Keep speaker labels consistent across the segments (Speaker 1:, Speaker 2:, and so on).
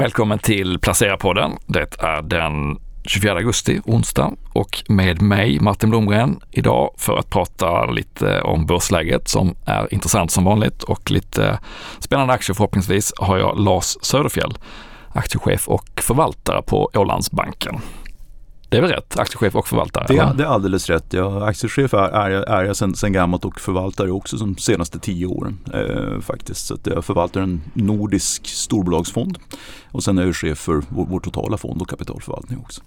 Speaker 1: Välkommen till Placera-podden. Det är den 24 augusti, onsdag och med mig Martin Blomgren idag för att prata lite om börsläget som är intressant som vanligt och lite spännande aktier förhoppningsvis har jag Lars Söderfjell, aktiechef och förvaltare på Ålandsbanken. Det är väl rätt? Aktiechef och förvaltare?
Speaker 2: Det, det är alldeles rätt. Ja, aktiechef är, är, är jag sedan, sedan gammalt och förvaltare också de senaste tio åren. Eh, faktiskt. Så jag förvaltar en nordisk storbolagsfond och sen är jag chef för vår, vår totala fond och kapitalförvaltning också.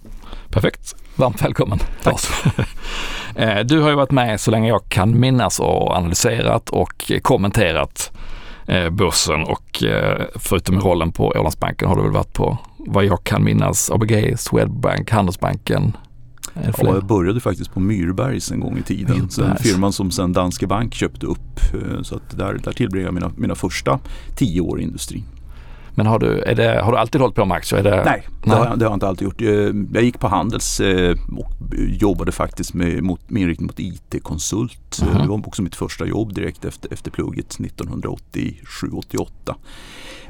Speaker 1: Perfekt. Varmt välkommen Lars. Eh, du har ju varit med så länge jag kan minnas och analyserat och kommenterat eh, börsen och eh, förutom rollen på Ålandsbanken har du väl varit på vad jag kan minnas ABG, Swedbank, Handelsbanken.
Speaker 2: Ja, jag började faktiskt på Myrbergs en gång i tiden. Sen firman som sen Danske Bank köpte upp. Så att där, där tillbringade jag mina, mina första tio år i industrin.
Speaker 1: Men har du, det, har du alltid hållit på med aktier?
Speaker 2: Det, nej, det nej. Har jag, det har jag inte alltid gjort. Jag gick på Handels eh, och jobbade faktiskt med, mot, med inriktning mot IT-konsult. Mm. Det var också mitt första jobb direkt efter, efter plugget 1987-88.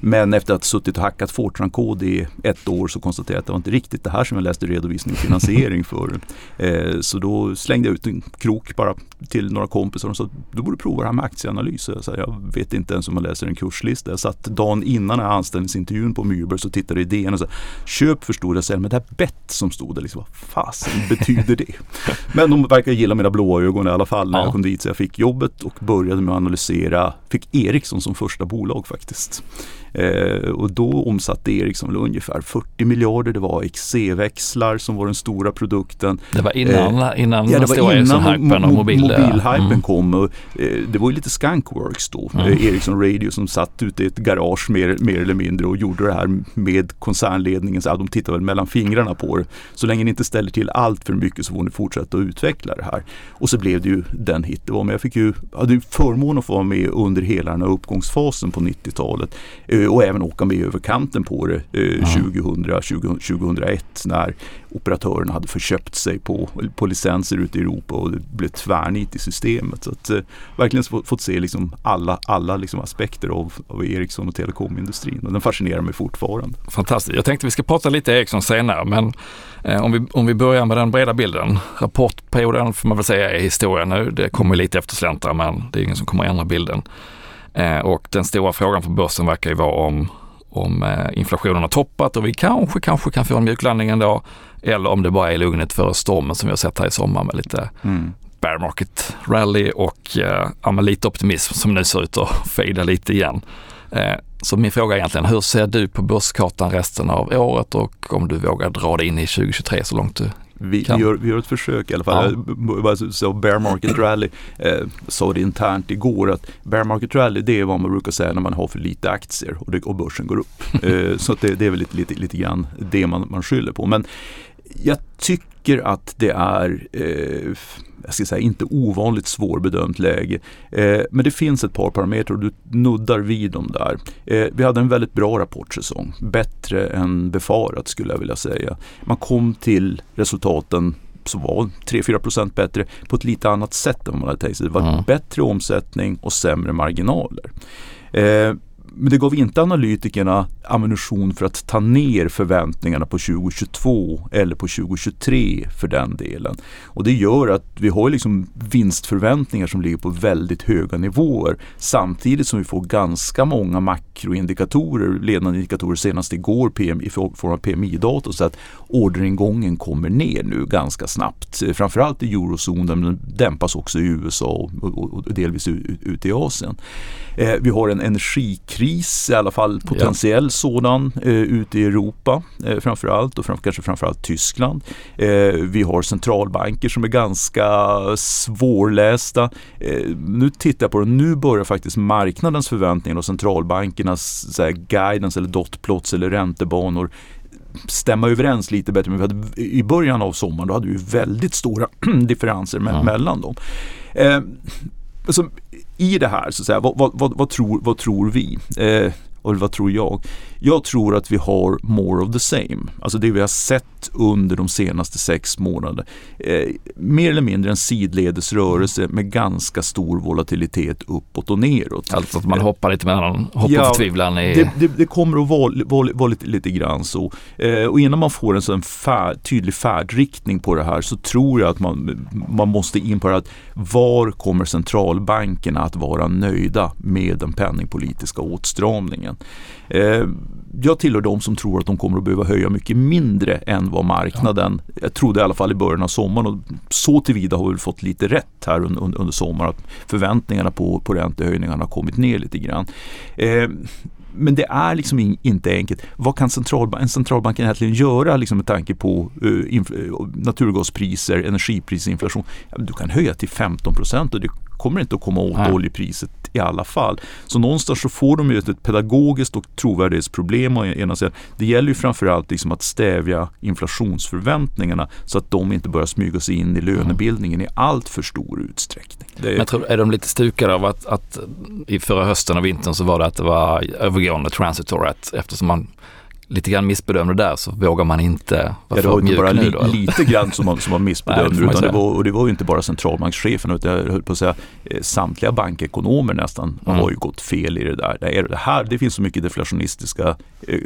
Speaker 2: Men efter att ha suttit och hackat Fortran-kod i ett år så konstaterade jag att det var inte riktigt det här som jag läste redovisning och finansiering för. Eh, så då slängde jag ut en krok bara till några kompisar och sa du borde prova det här med aktieanalys. Jag, sa, jag vet inte ens om jag läser en kurslista. Jag satt dagen innan jag anställningsintervjun på Myrbergs och tittade i DN och sa köp förstod jag sen men det här bett som stod där, liksom, vad fasen betyder det? men de verkar gilla mina blåa ögon i alla fall när ja. jag kom dit så jag fick jobbet och började med att analysera, fick Ericsson som första bolag faktiskt. Eh, och då omsatte Ericsson ungefär 40 miljarder. Det var XC-växlar som var den stora produkten.
Speaker 1: Det var innan, eh, innan ja, det var innan hypen och mobil,
Speaker 2: mobilhypen mm. kom. Och, eh, det var ju lite Skunkworks då. Mm. Eh, Ericsson Radio som satt ute i ett garage mer, mer eller mindre och gjorde det här med koncernledningen. Så, ja, de tittade väl mellan fingrarna på det. Så länge ni inte ställer till allt för mycket så får ni fortsätta att utveckla det här. Och så blev det ju den hit det var. Men jag fick ju, hade ju förmån att få vara med under hela den här uppgångsfasen på 90-talet. Eh, Eh, och även åka med över kanten på det eh, 2000, 2000, 2001 när operatörerna hade förköpt sig på, på licenser ute i Europa och det blev tvärnit i systemet. Så att eh, verkligen fått, fått se liksom alla, alla liksom aspekter av, av Ericsson och telekomindustrin och den fascinerar mig fortfarande.
Speaker 1: Fantastiskt. Jag tänkte vi ska prata lite Ericsson senare men eh, om, vi, om vi börjar med den breda bilden. Rapportperioden får man väl säga är historia nu. Det kommer lite eftersläntra men det är ingen som kommer ändra bilden. Eh, och den stora frågan för börsen verkar ju vara om, om eh, inflationen har toppat och vi kanske, kanske kan få en mjuklandning ändå. Eller om det bara är lugnet före stormen som vi har sett här i sommar med lite mm. bear market rally och eh, lite optimism som nu ser ut att fejda lite igen. Eh, så min fråga är egentligen, hur ser du på börskartan resten av året och om du vågar dra det in i 2023 så långt du
Speaker 2: vi, vi, gör, vi gör ett försök i alla fall. Ja. Så bear market rally, eh, sa det internt igår att bear market rally det är vad man brukar säga när man har för lite aktier och, det, och börsen går upp. eh, så det, det, är väl lite, lite, lite grann det man, man skyller på. Men jag tycker att det är eh, jag ska säga, inte ovanligt svårbedömt läge. Eh, men det finns ett par parametrar och du nuddar vid dem där. Eh, vi hade en väldigt bra rapportsäsong. Bättre än befarat skulle jag vilja säga. Man kom till resultaten som var 3-4% bättre på ett lite annat sätt än man hade tänkt sig. Det var mm. bättre omsättning och sämre marginaler. Eh, men det gav inte analytikerna ammunition för att ta ner förväntningarna på 2022 eller på 2023 för den delen. Och det gör att vi har liksom vinstförväntningar som ligger på väldigt höga nivåer samtidigt som vi får ganska många makroindikatorer, ledande indikatorer senast igår PM, i form av PMI-data så att orderingången kommer ner nu ganska snabbt. Framförallt i eurozonen men dämpas också i USA och, och, och delvis ute i Asien. Eh, vi har en energikris, i alla fall potentiell ja. sådan, eh, ute i Europa eh, framförallt och fram, kanske framförallt Tyskland. Eh, vi har centralbanker som är ganska svårlästa. Eh, nu tittar jag på det, nu börjar faktiskt marknadens förväntningar och centralbankernas här, guidance eller dotplots eller räntebanor stämma överens lite bättre. Men vi hade, I början av sommaren då hade vi väldigt stora differenser ja. mellan dem. Eh, alltså, i det här, så att säga, vad, vad, vad, vad, tror, vad tror vi? Eh, och vad tror jag? Jag tror att vi har more of the same. Alltså det vi har sett under de senaste sex månaderna. Eh, mer eller mindre en sidledesrörelse med ganska stor volatilitet uppåt och neråt.
Speaker 1: Alltså att man hoppar lite mellan hopp ja, och förtvivlan. I...
Speaker 2: Det, det, det, kommer att vara, vara, vara lite, lite grann så. Eh, och innan man får en sån fär, tydlig färdriktning på det här så tror jag att man, man måste in på det att var kommer centralbankerna att vara nöjda med den penningpolitiska åtstramningen? Eh, jag tillhör de som tror att de kommer att behöva höja mycket mindre än vad marknaden, ja. jag trodde i alla fall i början av sommaren och så tillvida har vi fått lite rätt här under, under sommaren att förväntningarna på, på räntehöjningarna har kommit ner lite grann. Eh, men det är liksom in, inte enkelt. Vad kan centralbank, en centralbank egentligen göra liksom med tanke på uh, naturgaspriser, energiprisinflation? Ja, du kan höja till 15 procent och det kommer inte att komma åt Nej. oljepriset i alla fall. Så någonstans så får de ju ett pedagogiskt och trovärdighetsproblem å ena sidan. Det gäller ju framförallt liksom att stävja inflationsförväntningarna så att de inte börjar smyga sig in i lönebildningen i allt för stor utsträckning.
Speaker 1: Är... Men jag tror, är de lite stukade av att, att i förra hösten och vintern så var det att det var övergående transitory eftersom man lite grann missbedömde där så vågar man inte
Speaker 2: vara ja, det var inte bara li, då, lite grann som man, som man missbedömde Nej, utan det var, och det var ju inte bara centralbankschefen utan jag höll på att säga eh, samtliga bankekonomer nästan mm. har ju gått fel i det där. Det, är, det, här, det finns så mycket deflationistiska eh,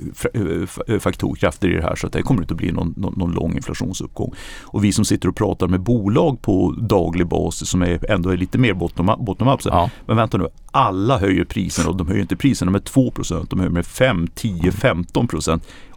Speaker 2: eh, faktorkrafter i det här så att det kommer inte att bli någon, någon, någon, lång inflationsuppgång. Och vi som sitter och pratar med bolag på daglig basis som är, ändå är lite mer bottom-up, bottom ja. men vänta nu, alla höjer priserna och de höjer inte priserna med 2% de höjer med 5, 10, 15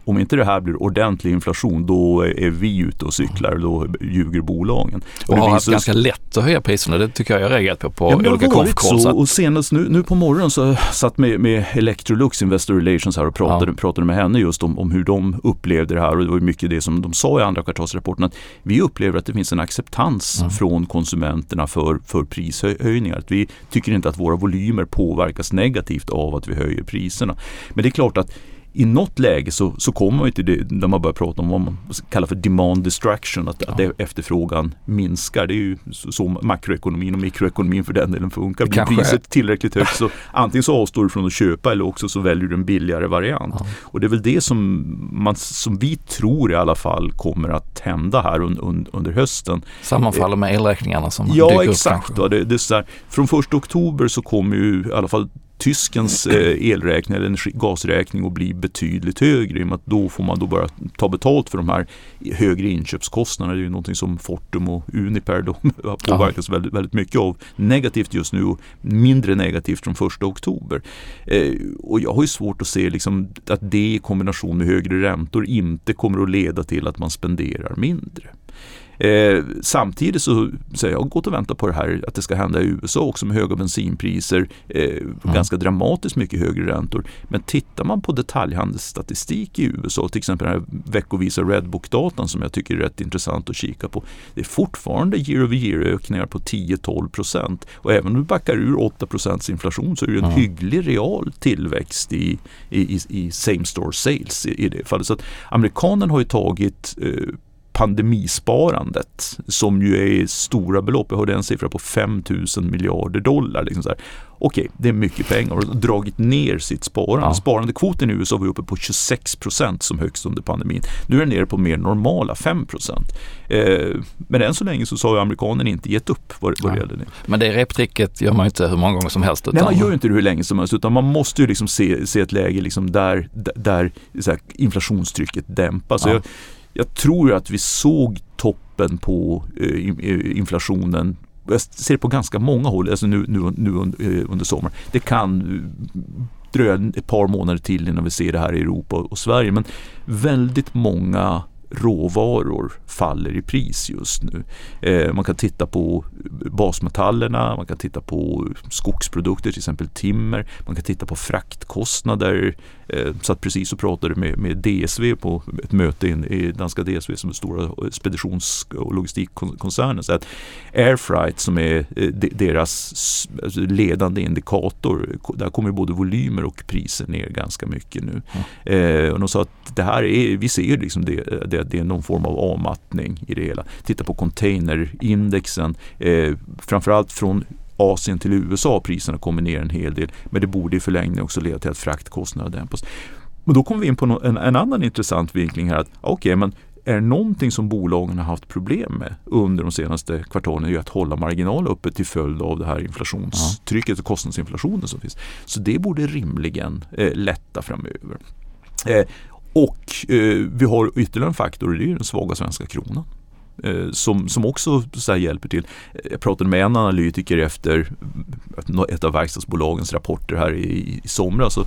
Speaker 2: om inte det här blir ordentlig inflation då är vi ute och cyklar. Då ljuger bolagen.
Speaker 1: Och, och har haft ganska lätt att höja priserna. Det tycker jag jag reagerat på på
Speaker 2: ja, olika konfkål. Och senast nu, nu på morgonen så satt med, med Electrolux Investor Relations här och pratade, ja. pratade med henne just om, om hur de upplevde det här. Och det var mycket det som de sa i andra kvartalsrapporten. Att vi upplever att det finns en acceptans mm. från konsumenterna för, för prishöjningar. Att vi tycker inte att våra volymer påverkas negativt av att vi höjer priserna. Men det är klart att i något läge så, så kommer man till det där man börjar prata om vad man kallar för demand distraction, att, ja. att efterfrågan minskar. Det är ju så, makroekonomin och mikroekonomin för den delen funkar. Blir priset tillräckligt högt så antingen så avstår du från att köpa eller också så väljer du en billigare variant. Ja. Och det är väl det som, man, som vi tror i alla fall kommer att hända här un, un, under hösten.
Speaker 1: Sammanfaller med elräkningarna som
Speaker 2: Ja dyker exakt. Upp, det, det är så här, från första oktober så kommer ju i alla fall tyskens eh, elräkning eller energi, gasräkning att bli betydligt högre i och med att då får man då bara ta betalt för de här högre inköpskostnaderna. Det är ju någonting som Fortum och Uniper då påverkas väldigt, väldigt mycket av. Negativt just nu och mindre negativt från första oktober. Eh, och jag har ju svårt att se liksom att det i kombination med högre räntor inte kommer att leda till att man spenderar mindre. Eh, samtidigt så, så jag gått och väntat på det här att det ska hända i USA också med höga bensinpriser, eh, mm. ganska dramatiskt mycket högre räntor. Men tittar man på detaljhandelsstatistik i USA, till exempel den här veckovisa Redbook-datan som jag tycker är rätt intressant att kika på. Det är fortfarande year over year ökningar på 10-12 procent och även om du backar ur 8 procents inflation så är det en mm. hygglig real tillväxt i, i, i, same store sales i, i det fallet. Så att amerikanen har ju tagit eh, pandemisparandet som ju är stora belopp. Jag hörde en siffra på 5 000 miljarder dollar. Liksom Okej, okay, det är mycket pengar och dragit ner sitt sparande. Ja. Sparandekvoten i USA var uppe på 26 procent som högst under pandemin. Nu är den nere på mer normala 5 procent. Eh, men än så länge så har amerikanen inte gett upp vad, vad det gäller det.
Speaker 1: Men det reptricket gör man inte hur många gånger som helst.
Speaker 2: Utan... Nej, man gör inte det hur länge som helst utan man måste ju liksom se, se ett läge liksom där, där, där inflationstrycket dämpas. Ja. Jag, tror att vi såg toppen på eh, eh inflationen jag ser på ganska många håll, alltså nu, nu, nu eh, under sommaren. Det kan eh, dröja ett par månader till innan vi ser det här i Europa och Sverige. Men väldigt många råvaror faller i pris just nu. Eh, man kan titta på basmetallerna, man kan titta på skogsprodukter, till exempel timmer. Man kan titta på fraktkostnader. Eh, satt precis och pratade med, med DSV på ett möte in, i danska DSV som är stora speditions och logistikkoncernen. Så att Airfreight som är eh, deras alltså ledande indikator, där kommer både volymer och priser ner ganska mycket nu. Mm. Eh, och de sa att det här är, vi ser liksom det, det, det är någon form av avmattning i det hela. Titta på containerindexen, eh, framförallt från Asien till USA priserna kommer ner en hel del. Men det borde i förlängningen också leda till att fraktkostnaderna dämpas. Men då kommer vi in på en, en annan intressant vinkling här. att Okej, okay, men är det någonting som bolagen har haft problem med under de senaste kvartalen är ju att hålla marginal uppe till följd av det här inflationstrycket och kostnadsinflationen som finns. Så det borde rimligen eh, lätta framöver. Eh, och eh, vi har ytterligare en faktor och det är den svaga svenska kronan. Eh, som, som också så hjälper till. Eh, jag pratade med en analytiker efter ett av verkstadsbolagens rapporter här i, i somras. Så eh,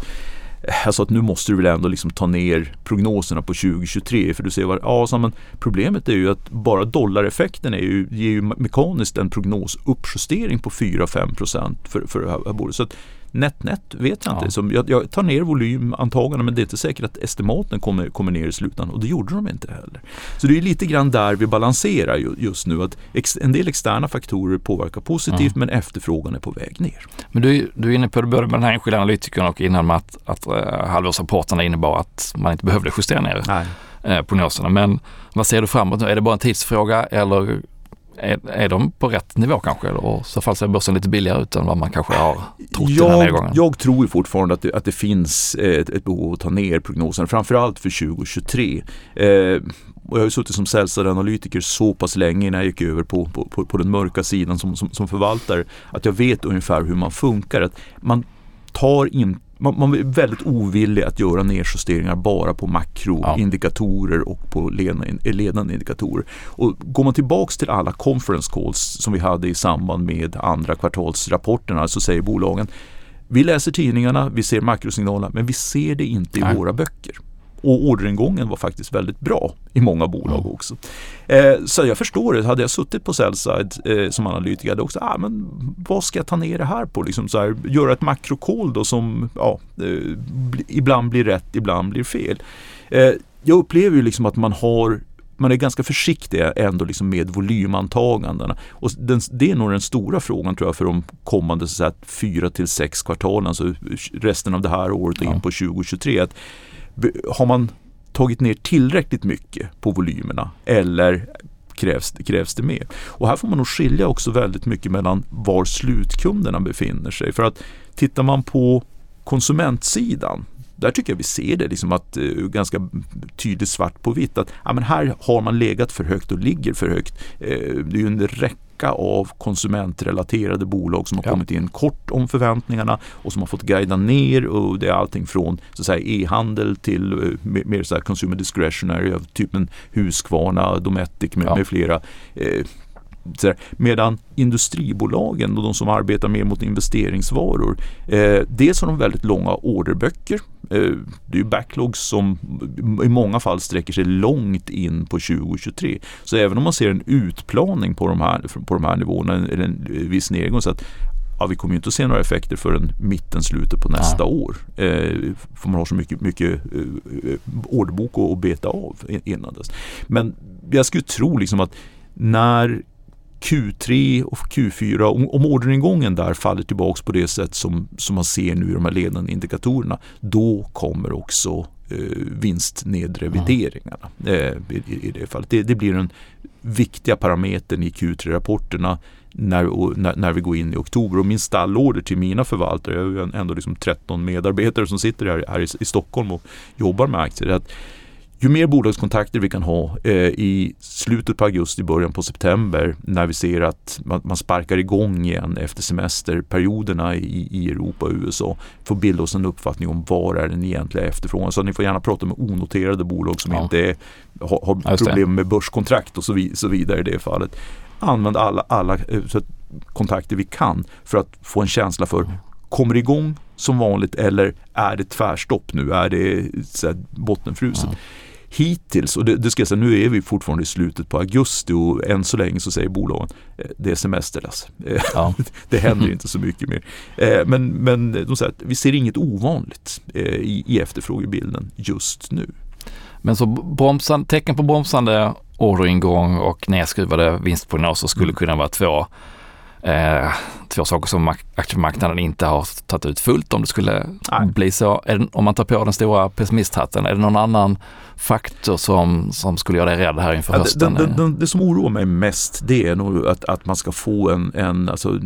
Speaker 2: jag sa att nu måste du väl ändå liksom ta ner prognoserna på 2023 för du ser vad, ja, så, men problemet är ju att bara dollareffekten är ju, ger ju mekaniskt en prognosuppjustering på 4-5 för, för det här bolaget. Så att Nätt vet jag inte. Så jag, jag tar ner volymantagandena men det är inte säkert att estimaten kommer, kommer ner i slutändan och det gjorde de inte heller. Så det är lite grann där vi balanserar just nu. att ex, En del externa faktorer påverkar positivt mm. men efterfrågan är på väg ner.
Speaker 1: Men du, du är inne på det både med den här enskilda analytikern och innan med att, att uh, halvårsrapporterna innebar att man inte behövde justera ner Nej. Uh, prognoserna. Men vad ser du framåt nu? Är det bara en tidsfråga eller är, är de på rätt nivå kanske? Och i så fall ser börsen lite billigare ut än vad man kanske har trott jag, den här nedgången.
Speaker 2: Jag tror fortfarande att det, att det finns ett, ett behov att ta ner prognosen, framförallt för 2023. Eh, och jag har suttit som säljanalytiker så pass länge innan jag gick över på, på, på, på den mörka sidan som, som, som förvaltare att jag vet ungefär hur man funkar. Att man tar inte man, man är väldigt ovillig att göra nedjusteringar bara på makroindikatorer ja. och på ledande indikatorer. Och går man tillbaks till alla conference calls som vi hade i samband med andra kvartalsrapporterna så säger bolagen vi läser tidningarna, vi ser makrosignalerna men vi ser det inte i Nej. våra böcker. Och orderingången var faktiskt väldigt bra i många bolag också. Eh, så jag förstår det. Hade jag suttit på sellside eh, som analytiker hade jag också, ah, men vad ska jag ta ner det här på? Liksom så här, göra ett makrokol då som ja, eh, ibland blir rätt, ibland blir fel. Eh, jag upplever ju liksom att man har man är ganska försiktig ändå liksom med volymantagandena. Och den, det är nog den stora frågan tror jag för de kommande så att, fyra till sex kvartalen, alltså resten av det här året och in på 2023. Att har man tagit ner tillräckligt mycket på volymerna eller krävs, krävs det mer? Och här får man nog skilja också väldigt mycket mellan var slutkunderna befinner sig. För att tittar man på konsumentsidan där tycker jag vi ser det liksom att, uh, ganska tydligt svart på vitt att ja, men här har man legat för högt och ligger för högt. Uh, det är ju en räcka av konsumentrelaterade bolag som har ja. kommit in kort om förväntningarna och som har fått guida ner och det är allting från e-handel till uh, mer så här consumer discretionary av typen Husqvarna, Dometic med, ja. med flera Medan industribolagen och de som arbetar mer mot investeringsvaror, eh, dels har de väldigt långa orderböcker. Eh, det är backlogs som i många fall sträcker sig långt in på 2023. Så även om man ser en utplaning på de här, på de här nivåerna, eller en viss nedgång, så att ja, vi kommer inte att se några effekter förrän mitten, slutet på nästa ja. år. Eh, för man har så mycket, mycket eh, orderbok att beta av innan dess. Men jag skulle tro liksom att när Q3 och Q4, om, om orderingången där faller tillbaks på det sätt som, som man ser nu i de här ledande indikatorerna, då kommer också eh, vinstnedrevideringarna eh, i, i, det fallet. Det, det, blir den viktiga parametern i Q3-rapporterna när, när, när, vi går in i oktober. Och min stallorder till mina förvaltare, jag har ändå liksom 13 medarbetare som sitter här, här i, i Stockholm och jobbar med aktier. Att ju mer bolagskontakter vi kan ha eh, i slutet på augusti, början på september när vi ser att man, man sparkar igång igen efter semesterperioderna i, i Europa och USA får bilda oss en uppfattning om var är den egentliga efterfrågan. Så ni får gärna prata med onoterade bolag som ja. inte är, har, har problem med börskontrakt och så, vid, så vidare i det fallet. Använd alla, alla eh, kontakter vi kan för att få en känsla för kommer det igång som vanligt eller är det tvärstopp nu? Är det så här, bottenfruset? Ja hittills, och det, det, ska jag säga, nu är vi fortfarande i slutet på augusti och än så länge så säger bolagen eh, det är semester alltså. Ja. det händer inte så mycket mer. Eh, men, men de säger att vi ser inget ovanligt eh, i, i efterfrågebilden just nu.
Speaker 1: Men så bromsan, tecken på bromsande orderingång och nedskruvade vinstprognoser skulle mm. kunna vara två eh, två saker som aktiemarknaden inte har tagit ut fullt om det skulle Nej. bli så. Det, om man tar på den stora pessimisthatten, är det någon annan faktor som, som skulle göra dig rädd här inför ja, hösten?
Speaker 2: Det, det, det, som oroar mig mest det är nog att, att man ska få en, en alltså,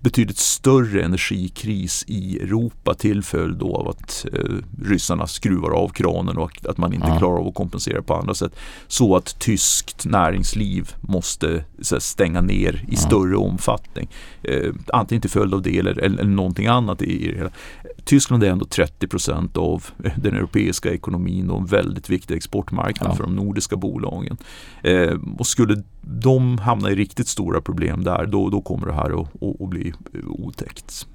Speaker 2: betydligt större energikris i Europa till följd av att eh, ryssarna skruvar av kranen och att man inte mm. klarar av att kompensera på andra sätt. Så att tyskt näringsliv måste här, stänga ner i mm. större omfattning. Eh, antingen till följd av det eller, eller, eller någonting annat i, i det hela. Tyskland är ändå 30 procent av den europeiska ekonomin och en väldigt viktig exportmarknad ja. för de nordiska bolagen. Eh, och skulle de hamna i riktigt stora problem där, då, då kommer det här att, att, att bli otäckt.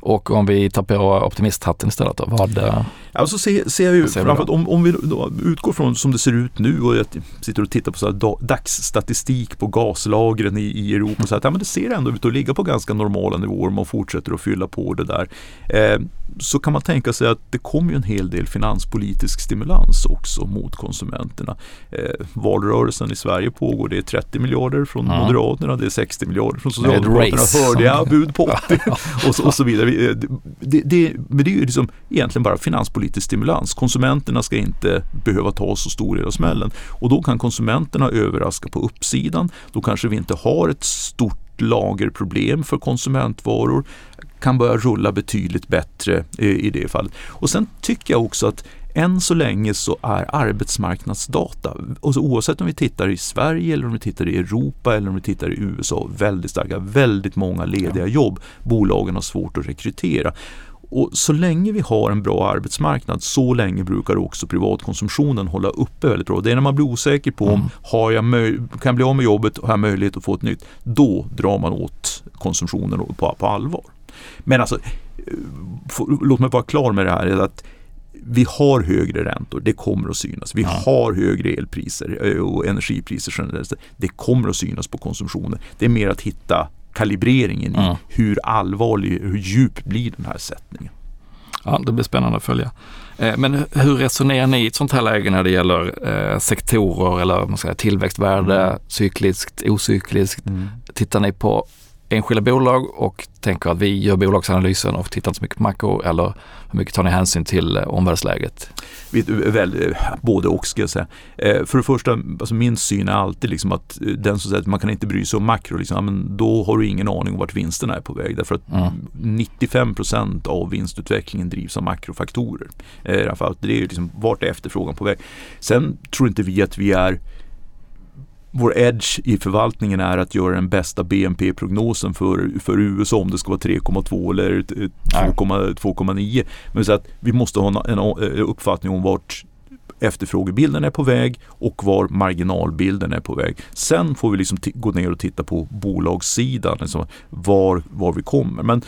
Speaker 1: Och om vi tar på optimisthatten istället då, vad?
Speaker 2: Alltså ser, ser jag ju framförallt om, om vi utgår från som det ser ut nu och jag sitter och tittar på så här dagsstatistik på gaslagren i, i Europa så att ja, men det ser ändå ut att ligga på ganska normala nivåer om man fortsätter att fylla på det där. Eh, så kan man tänka sig att det kommer en hel del finanspolitisk stimulans också mot konsumenterna. Eh, valrörelsen i Sverige pågår, det är 30 miljarder från mm. Moderaterna, det är 60 miljarder från Socialdemokraterna, hörde jag bud på 80 och, så, och så vidare. Eh, det, det, men det är ju liksom egentligen bara finanspolitisk stimulans. Konsumenterna ska inte behöva ta så stor del av smällen och då kan konsumenterna överraska på uppsidan. Då kanske vi inte har ett stort lagerproblem för konsumentvaror kan börja rulla betydligt bättre eh, i det fallet. Och sen tycker jag också att än så länge så är arbetsmarknadsdata, alltså oavsett om vi tittar i Sverige eller om vi tittar i Europa eller om vi tittar i USA, väldigt starka, väldigt många lediga jobb. Bolagen har svårt att rekrytera. Och så länge vi har en bra arbetsmarknad, så länge brukar också privatkonsumtionen hålla uppe väldigt bra. Det är när man blir osäker på om mm. har jag kan jag bli av med jobbet och har jag möjlighet att få ett nytt, då drar man åt konsumtionen på, på allvar. Men alltså, låt mig vara klar med det här. Att vi har högre räntor, det kommer att synas. Vi ja. har högre elpriser eh, och energipriser generellt. Det kommer att synas på konsumtionen. Det är mer att hitta kalibreringen i ja. hur allvarlig, hur djup blir den här sättningen.
Speaker 1: Ja, det blir spännande att följa. Eh, men hur resonerar ni i ett sånt här läge när det gäller eh, sektorer eller man ska säga, tillväxtvärde, mm. cykliskt, ocykliskt? Mm. Tittar ni på enskilda bolag och tänker att vi gör bolagsanalysen och tittar inte så mycket på makro eller hur mycket tar ni hänsyn till eh, omvärldsläget?
Speaker 2: Väl, både och ska jag säga. Eh, för det första, alltså min syn är alltid liksom att eh, den som säger att man kan inte bry sig om makro, liksom, men då har du ingen aning om vart vinsterna är på väg. Därför att mm. 95% av vinstutvecklingen drivs av makrofaktorer. I alla fall, det är liksom vart är efterfrågan på väg. Sen tror inte vi att vi är vår edge i förvaltningen är att göra den bästa BNP-prognosen för, för USA om det ska vara 3,2 eller 2,9. Men så att vi måste ha en, en uppfattning om vart efterfrågebilden är på väg och var marginalbilden är på väg. Sen får vi liksom gå ner och titta på bolagssidan, liksom var, var vi kommer. Men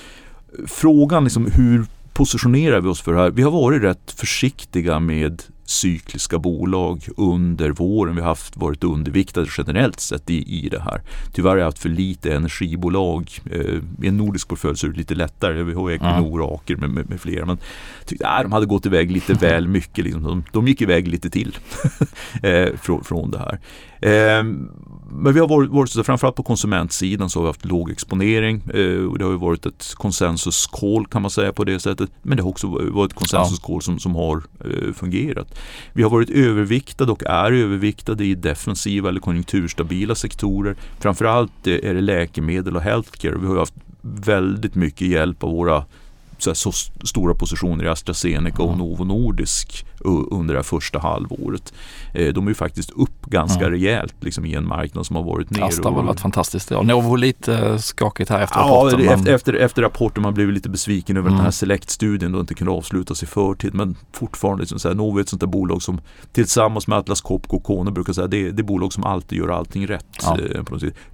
Speaker 2: frågan liksom hur positionerar vi oss för det här? Vi har varit rätt försiktiga med cykliska bolag under våren. Vi har haft, varit underviktade generellt sett i, i det här. Tyvärr har jag haft för lite energibolag. Eh, I en nordisk portfölj så är det lite lättare. Vi har Equinor och Aker med, med, med flera. Men tyckte att de hade gått iväg lite väl mycket. Liksom. De, de gick iväg lite till eh, från, från det här. Eh, men vi har varit, varit framförallt på konsumentsidan så har vi haft låg exponering. Eh, och det har ju varit ett konsensus call kan man säga på det sättet. Men det har också varit ett konsensus call som, som har eh, fungerat. Vi har varit överviktade och är överviktade i defensiva eller konjunkturstabila sektorer. Framförallt är det läkemedel och healthcare. Vi har haft väldigt mycket hjälp av våra så, så stora positioner i AstraZeneca och Novo Nordisk under det första halvåret. Eh, de är ju faktiskt upp ganska mm. rejält liksom, i en marknad som har varit ner.
Speaker 1: Asta har varit fantastiskt. Ja, Novo lite eh, skakigt här efter
Speaker 2: ja, rapporten. Ja, efter, efter, efter rapporten man blev lite besviken över mm. den här Select-studien då inte kunde avslutas i förtid. Men fortfarande, liksom, så här, Novo är ett sånt där bolag som tillsammans med Atlas Copco och Kone brukar säga det är det bolag som alltid gör allting rätt. Ja. Eh.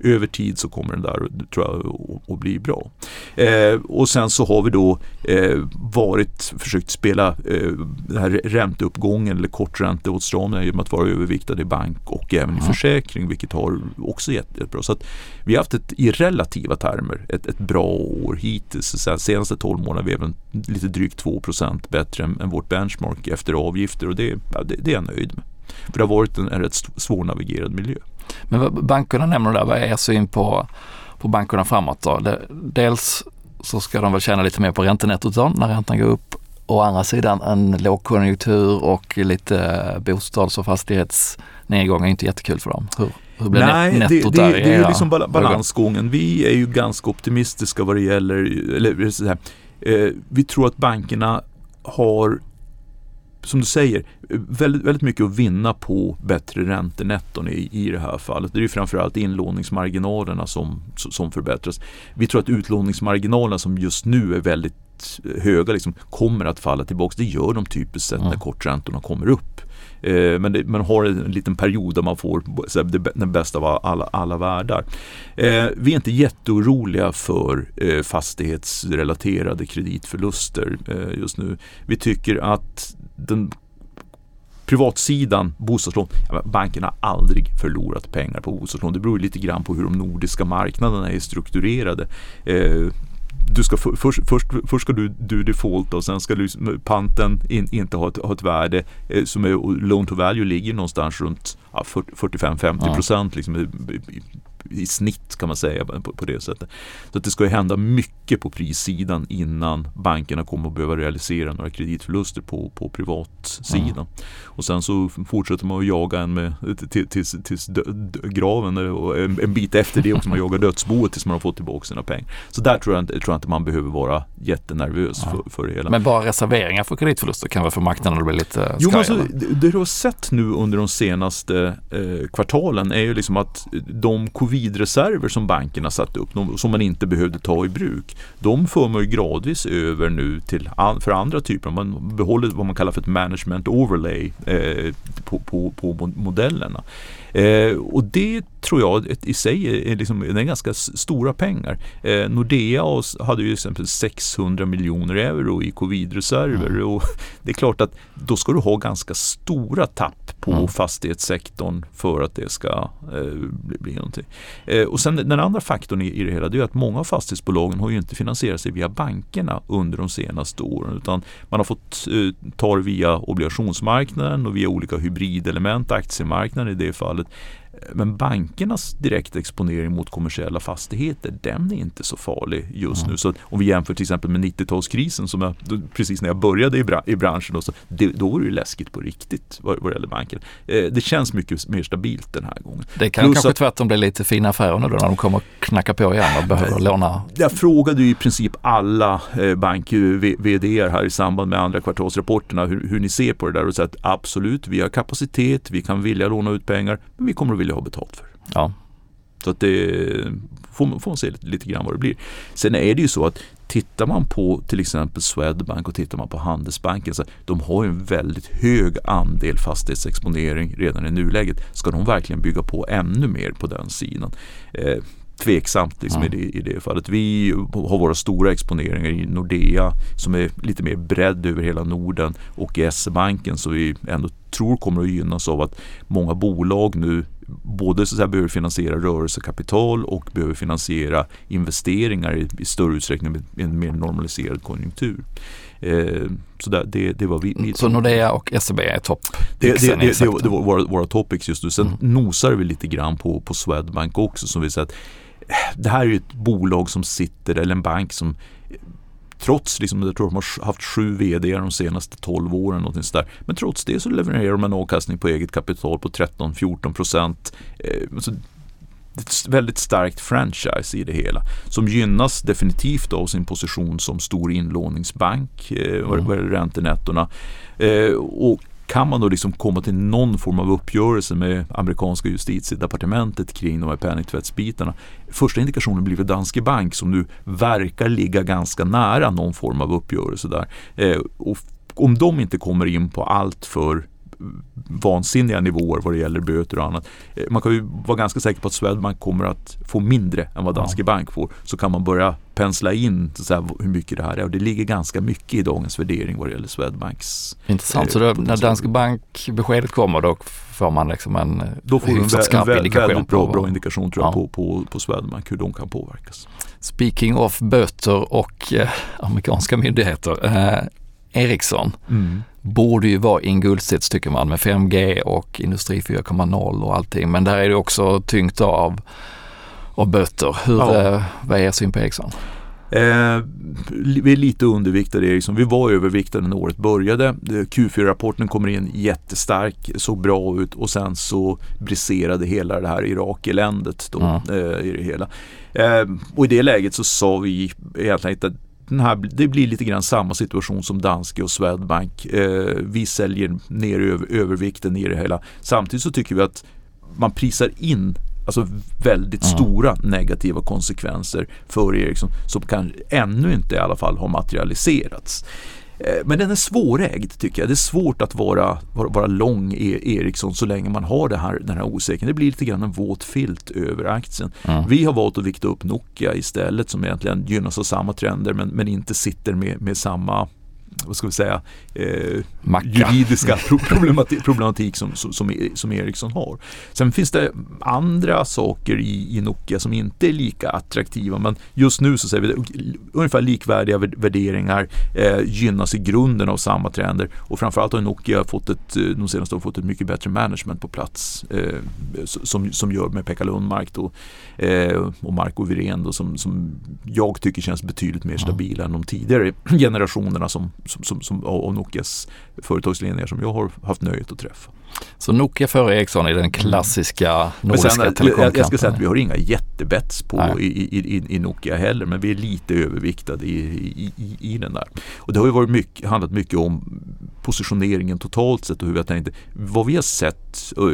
Speaker 2: Över tid så kommer den där tror jag att, bli bra. Eh, och sen så har vi då eh, varit, försökt spela eh, den här ränteuppgången eller kortränteåtstramningen genom att vara överviktade i bank och även i försäkring vilket har också gett ett bra. Så att vi har haft ett, i relativa termer ett, ett bra år hittills. Så senaste 12 månaderna vi är väl lite drygt 2% bättre än, än, vårt benchmark efter avgifter och det, det, det är jag nöjd med. För det har varit en, en rätt svårnavigerad miljö.
Speaker 1: Men bankerna nämner där, vad är er syn på, på bankerna framåt då? Dels så ska de väl tjäna lite mer på räntenettot då, när räntan går upp å andra sidan en lågkonjunktur och lite bostads och fastighetsnedgång är inte jättekul för dem. Hur, hur blir
Speaker 2: Nej, nettot det, det, där? Det är ju liksom balansgången. Vi är ju ganska optimistiska vad det gäller, eller så här, eh, vi tror att bankerna har som du säger, väldigt, väldigt mycket att vinna på bättre räntenetton i, i det här fallet. Det är ju framförallt inlåningsmarginalerna som, som förbättras. Vi tror att utlåningsmarginalerna som just nu är väldigt höga liksom, kommer att falla tillbaka. Det gör de typiskt sett när korträntorna kommer upp. Eh, men det, man har en liten period där man får så här, den bästa av alla, alla världar. Eh, vi är inte jätteoroliga för eh, fastighetsrelaterade kreditförluster eh, just nu. Vi tycker att den privatsidan, bostadslån, banken har aldrig förlorat pengar på bostadslån. Det beror lite grann på hur de nordiska marknaderna är strukturerade. Eh, du ska för, först, först, först ska du, du defaulta och sen ska du, panten in, inte ha ett, ha ett värde eh, som är, loan to value ligger någonstans runt ja, 45-50 procent ja. liksom, i snitt kan man säga på, på det sättet. Så det ska ju hända mycket på prissidan innan bankerna kommer att behöva realisera några kreditförluster på, på privatsidan. Mm. Och sen så fortsätter man att jaga en med, tills, tills graven och en, en, bit efter det också man jagar dödsboet tills man har fått tillbaka sina pengar. Så där tror jag, tror jag inte man behöver vara jättenervös ja. för, för det hela.
Speaker 1: Men bara reserveringar för kreditförluster kan väl få marknaden bli lite skraj?
Speaker 2: Jo, men alltså, det, det du har sett nu under de senaste eh, kvartalen är ju liksom att de covid likvidreserver som bankerna satt upp, som man inte behövde ta i bruk, de för man ju gradvis över nu till för andra typer. Man behåller vad man kallar för ett management overlay eh, på, på, på modellerna. Eh, och det tror jag i sig är, liksom, är ganska stora pengar. Eh, Nordea hade ju exempel 600 miljoner euro i covidreserver mm. och det är klart att då ska du ha ganska stora tapp på mm. fastighetssektorn för att det ska eh, bli, bli någonting. Eh, och sen den andra faktorn i, i det hela det är att många av fastighetsbolagen har ju inte finansierat sig via bankerna under de senaste åren utan man har fått eh, ta det via obligationsmarknaden och via olika hybridelement, aktiemarknaden i det fallet men bankernas direkta exponering mot kommersiella fastigheter, den är inte så farlig just mm. nu. Så om vi jämför till exempel med 90-talskrisen som jag, precis när jag började i, bra, i branschen, då, så det, då var det läskigt på riktigt vad, vad det gäller banken. Eh, det känns mycket mer stabilt den här gången.
Speaker 1: Det kan Plus kanske att, tvärtom bli lite fina affärer nu då när de kommer knacka på igen och behöver låna.
Speaker 2: Jag frågade ju i princip alla eh, bank-VD här i samband med andra kvartalsrapporterna hur, hur ni ser på det där och sa att absolut, vi har kapacitet, vi kan vilja låna ut pengar, men vi kommer att vilja ha betalt för.
Speaker 1: Ja.
Speaker 2: Så att det får, får man se lite, lite grann vad det blir. Sen är det ju så att tittar man på till exempel Swedbank och tittar man på Handelsbanken så de har ju en väldigt hög andel fastighetsexponering redan i nuläget. Ska de verkligen bygga på ännu mer på den sidan? Eh, tveksamt liksom mm. i, det, i det fallet. Vi har våra stora exponeringar i Nordea som är lite mer bredd över hela Norden och i SE-banken som vi ändå tror kommer att gynnas av att många bolag nu både så att säga, behöver finansiera rörelsekapital och behöver finansiera investeringar i, i större utsträckning med en mer normaliserad konjunktur. Eh, så där, det, det var vi, vi
Speaker 1: Så Nordea och SEB är topp?
Speaker 2: Det, det, det, det, det var våra, våra topics just nu. Sen mm. nosar vi lite grann på, på Swedbank också som vi säger att eh, det här är ett bolag som sitter, eller en bank som Trots, liksom, jag tror de har haft sju vd de senaste 12 åren. Något sådär. Men trots det så levererar de en avkastning på eget kapital på 13-14 procent. Eh, ett väldigt starkt franchise i det hela. Som gynnas definitivt av sin position som stor inlåningsbank eh, vad gäller räntenettorna. Eh, och kan man då liksom komma till någon form av uppgörelse med amerikanska justitiedepartementet kring de här penningtvättsbitarna. Första indikationen blir väl Danske Bank som nu verkar ligga ganska nära någon form av uppgörelse där. Eh, och om de inte kommer in på allt för vansinniga nivåer vad det gäller böter och annat. Eh, man kan ju vara ganska säker på att Swedbank kommer att få mindre än vad Danske ja. Bank får. Så kan man börja pensla in så här, hur mycket det här är och det ligger ganska mycket i dagens värdering vad det gäller Swedbanks.
Speaker 1: Intressant, eh, så då, när Danske Bank beskedet kommer då får man liksom en
Speaker 2: Då får en, vä en indikation väldigt bra, bra indikation tror jag på, på, på Swedbank hur de kan påverkas.
Speaker 1: Speaking of böter och eh, amerikanska myndigheter. Eh, Ericsson mm. Borde ju vara i en guldsits tycker man med 5G och Industri 4.0 och allting. Men där är det också tyngt av, av böter. Hur, ja. eh, vad är er syn på Ericsson?
Speaker 2: Eh, vi är lite underviktade Ericsson. Vi var överviktade när året började. Q4-rapporten kommer in jättestark, såg bra ut och sen så briserade hela det här Irak-eländet då, mm. eh, i det hela. Eh, och i det läget så sa vi egentligen att den här, det blir lite grann samma situation som Danske och Swedbank. Eh, vi säljer ner över, övervikten i det hela. Samtidigt så tycker vi att man prisar in alltså väldigt mm. stora negativa konsekvenser för Ericsson som kan ännu inte i alla fall ha materialiserats. Eh, men den är svårägd tycker jag. Det är svårt att vara, vara, vara lång i Ericsson så länge man har det här, den här osäkerheten. Det blir lite grann en våt filt över aktien. Mm. Vi har valt att vikta upp Nokia istället som egentligen gynnas av samma trender men, men inte sitter med, med samma vad ska vi säga, eh, juridiska problematik, problematik som, som, som Ericsson har. Sen finns det andra saker i, i Nokia som inte är lika attraktiva men just nu så säger vi ungefär likvärdiga värderingar eh, gynnas i grunden av samma trender och framförallt har Nokia fått ett, eh, de senaste åren fått ett mycket bättre management på plats eh, som, som gör med Pekka Lundmark då, eh, och Marco Wirén då, som, som jag tycker känns betydligt mer stabila mm. än de tidigare generationerna som, som, som, som, av Nokias företagsledningar som jag har haft nöjet att träffa.
Speaker 1: Så Nokia före Ericsson i den klassiska nordiska
Speaker 2: sen, telekomkampen? Jag ska säga att vi har inga jättebets på i, i, i, i, Nokia heller men vi är lite överviktade i, i, i, den där. Och det har ju varit mycket, handlat mycket om positioneringen totalt sett och hur vi har tänkt. Vad vi har sett och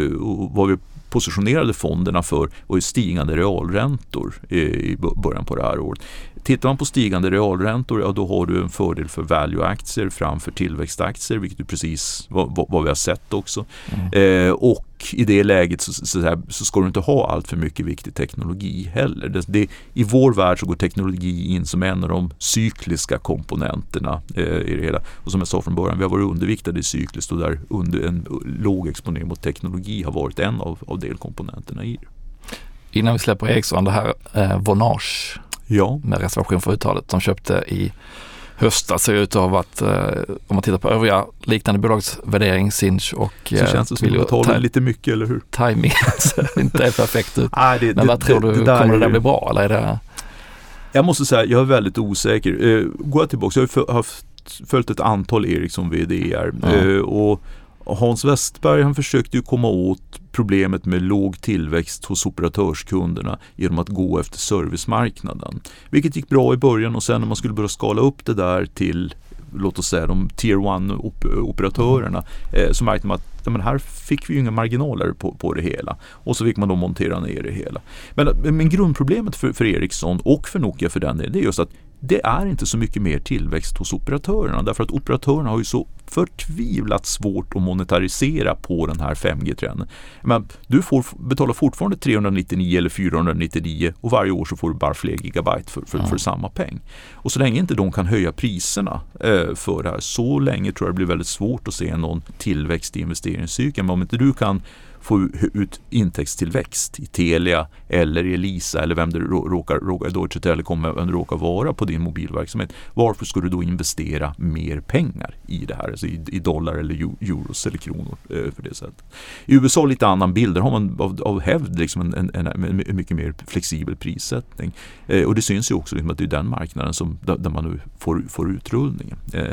Speaker 2: vad vi positionerade fonderna för var ju stigande realräntor i början på det här året. Tittar man på stigande realräntor, ja då har du en fördel för value-aktier framför tillväxtaktier, vilket är precis vad, vad vi har sett också. Mm. Eh, och i det läget så, så, så, ska du inte ha allt för mycket viktig teknologi heller. Det, det, I vår värld så går teknologi in som en av de cykliska komponenterna eh, i det hela. Och som jag sa från början, vi har varit underviktade i cykliskt och där under en låg exponering mot teknologi har varit en av, av delkomponenterna i det.
Speaker 1: Innan vi släpper Ericsson, det här eh, Vonage
Speaker 2: Ja.
Speaker 1: Med reservation för uttalet. De köpte i höstas ser ut att ha varit, eh, om man tittar på övriga liknande bolags värdering, Sinch och
Speaker 2: Så eh, känns det som att betalar lite mycket, eller hur?
Speaker 1: Timing inte är perfekt ut. Nej, det, Men vad det, tror du, det kommer det där bli bra eller är det?
Speaker 2: Jag måste säga, jag är väldigt osäker. Uh, går jag tillbaka, jag har följt ett antal Ericsson VDR ja. uh, och Hans Westberg han försökte ju komma åt problemet med låg tillväxt hos operatörskunderna genom att gå efter servicemarknaden. Vilket gick bra i början och sen när man skulle börja skala upp det där till låt oss säga de tier 1-operatörerna eh, så märkte man att ja, men här fick vi ju inga marginaler på, på det hela. Och så fick man då montera ner det hela. Men, men grundproblemet för, för Ericsson och för Nokia för den delen, det är just att det är inte så mycket mer tillväxt hos operatörerna därför att operatörerna har ju så förtvivlat svårt att monetarisera på den här 5G-trenden. Men du får betala fortfarande 399 eller 499 och varje år så får du bara fler gigabyte för, för, för samma peng. Och så länge inte de kan höja priserna eh, för det här, så länge tror jag det blir väldigt svårt att se någon tillväxt i investeringscykeln. Men om inte du kan få ut intäktstillväxt i Telia eller i Elisa eller vem det råkar, råkar Deutsche Telekom vem det råkar vara på din mobilverksamhet. Varför ska du då investera mer pengar i det här, alltså i, i dollar eller euros eller kronor eh, för det sättet. I USA lite annan bild, där har man av, av hävd liksom en, en, en, en, mycket mer flexibel prissättning. Eh, och det syns ju också liksom att det är den marknaden som, där, där man nu får, får utrullningen eh,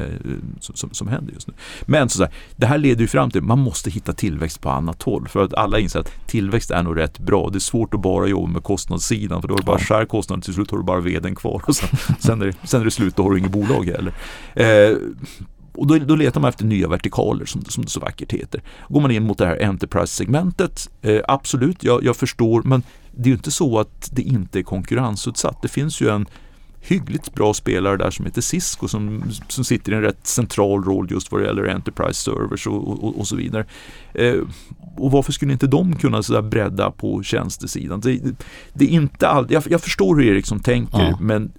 Speaker 2: som, som, som, händer just nu. Men så, här, det här leder ju fram till att man måste hitta tillväxt på annat håll. För att alla inser att tillväxt är nog rätt bra. Det är svårt att bara jobba med kostnadssidan för då är det bara skär kostnaden till slut har du bara veden kvar och sen, sen, är, det, sen är det slut, då har du inget bolag heller. Eh, och då, då, letar man efter nya vertikaler som, som det så vackert heter. Går man in mot det här Enterprise-segmentet, eh, absolut, jag, jag förstår, men det är ju inte så att det inte är konkurrensutsatt. Det finns ju en hyggligt bra spelare där som heter Cisco som, som sitter i en rätt central roll just vad det gäller Enterprise Servers och, och, och så vidare. Eh, och varför skulle inte de kunna så bredda på tjänstesidan? Det, det är inte all, jag, jag, förstår hur Ericsson tänker ja. men